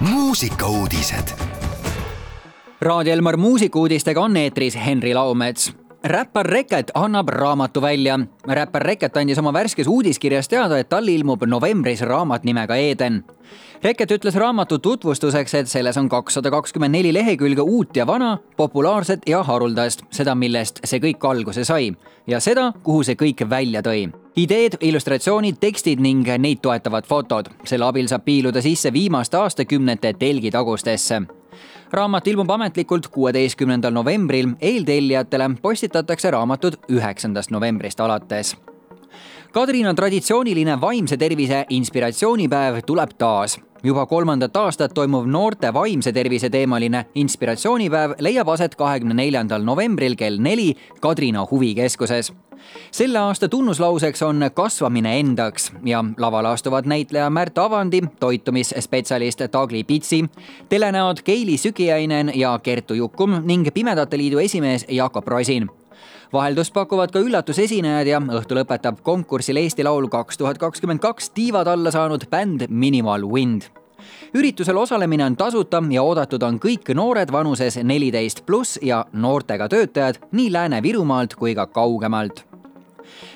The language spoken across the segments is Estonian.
muusikauudised. Raadio Elmar muusikuudistega on eetris Henri Laumets räppar Reket annab raamatu välja. räppar Reket andis oma värskes uudiskirjas teada, et tal ilmub novembris raamat nimega Eden. Reket ütles raamatu tutvustuseks, et selles on kakssada kakskümmend neli lehekülge uut ja vana, populaarset ja haruldast, seda, millest see kõik alguse sai ja seda, kuhu see kõik välja tõi ideed, illustratsioonid, tekstid ning neid toetavad fotod. selle abil saab piiluda sisse viimaste aastakümnete telgitagustesse raamat ilmub ametlikult kuueteistkümnendal novembril, eeltellijatele postitatakse raamatud üheksandast novembrist alates. Kadrina traditsiooniline vaimse tervise inspiratsioonipäev tuleb taas juba kolmandat aastat toimuv noorte vaimse tervise teemaline inspiratsioonipäev leiab aset kahekümne neljandal novembril kell neli Kadrina huvikeskuses. Selle aasta tunnuslauseks on kasvamine endaks ja lavale astuvad näitleja Märt Avandi, toitumisspetsialist Tagli Pitsi, telenäod Keili Sügiainen ja Kertu Jukum ning Pimedate Liidu esimees Jakob Rosin vaheldust pakuvad ka üllatusesinejad ja õhtu lõpetab konkursil Eesti Laul kaks tuhat kakskümmend kaks tiivad alla saanud bänd Minimal Wind. üritusel osalemine on tasuta ja oodatud on kõik noored vanuses neliteist pluss ja noortega töötajad nii Lääne-Virumaalt kui ka kaugemalt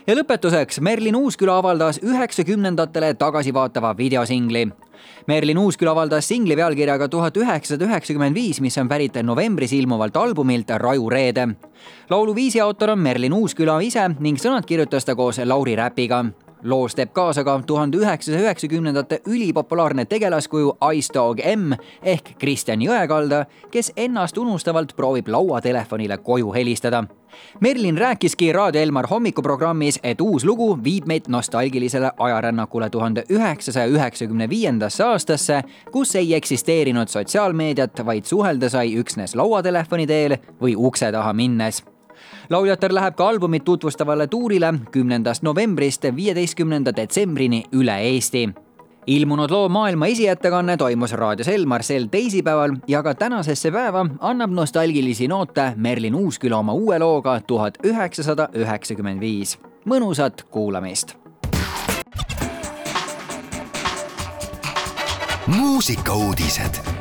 ja lõpetuseks, Merlin Uusküla avaldas üheksakümnendatele tagasivaatava videosingli. Merlin Uusküla avaldas singli pealkirjaga tuhat üheksasada üheksakümmend viis, mis on pärit novembris ilmuvalt albumilt Raju reede. laulu viisi autor on Merlin Uusküla ise ning sõnad kirjutas ta koos Lauri Räpiga loos teeb kaasa ka tuhande üheksasaja üheksakümnendate ülipopulaarne tegelaskuju Ice Dog M ehk Kristjan Jõekalda, kes ennast unustavalt proovib lauatelefonile koju helistada. Merlin rääkiski Raadio Elmar hommikuprogrammis, et uus lugu viib meid nostalgilisele ajarännakule tuhande üheksasaja üheksakümne viiendasse aastasse, kus ei eksisteerinud sotsiaalmeediat, vaid suhelda sai üksnes lauatelefoni teel või ukse taha minnes lauljatar läheb ka albumit tutvustavale tuurile kümnendast novembrist viieteistkümnenda detsembrini üle Eesti ilmunud loo maailma esiettekanne toimus raadios Elmar sel teisipäeval ja ka tänasesse päeva annab nostalgilisi noote Merlin Uusküla oma uue looga tuhat üheksasada üheksakümmend viis. mõnusat kuulamist. muusikauudised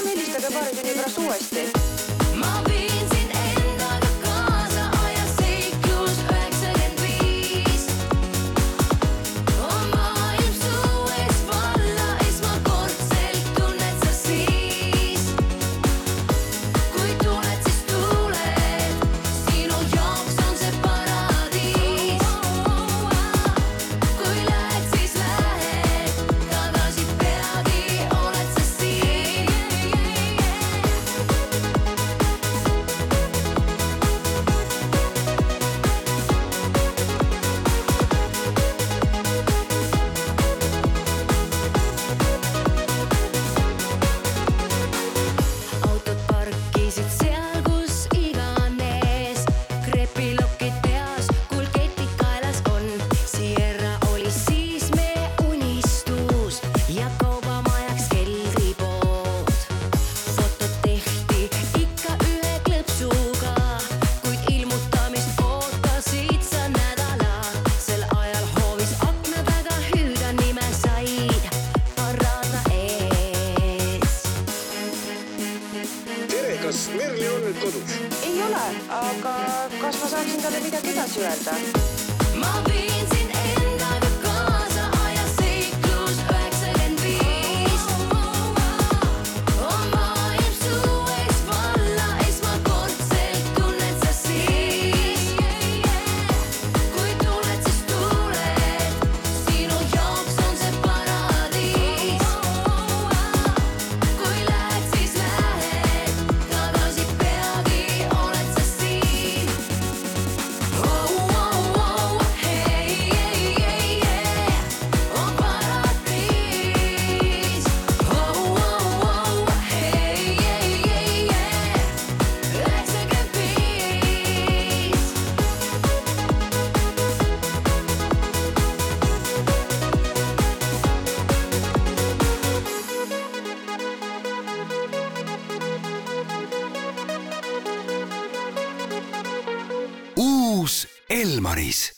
on eelistage paarikümne pärast uuesti ole, aga kas ma saaksin talle midagi edasi öelda? ma viin sind Elmaris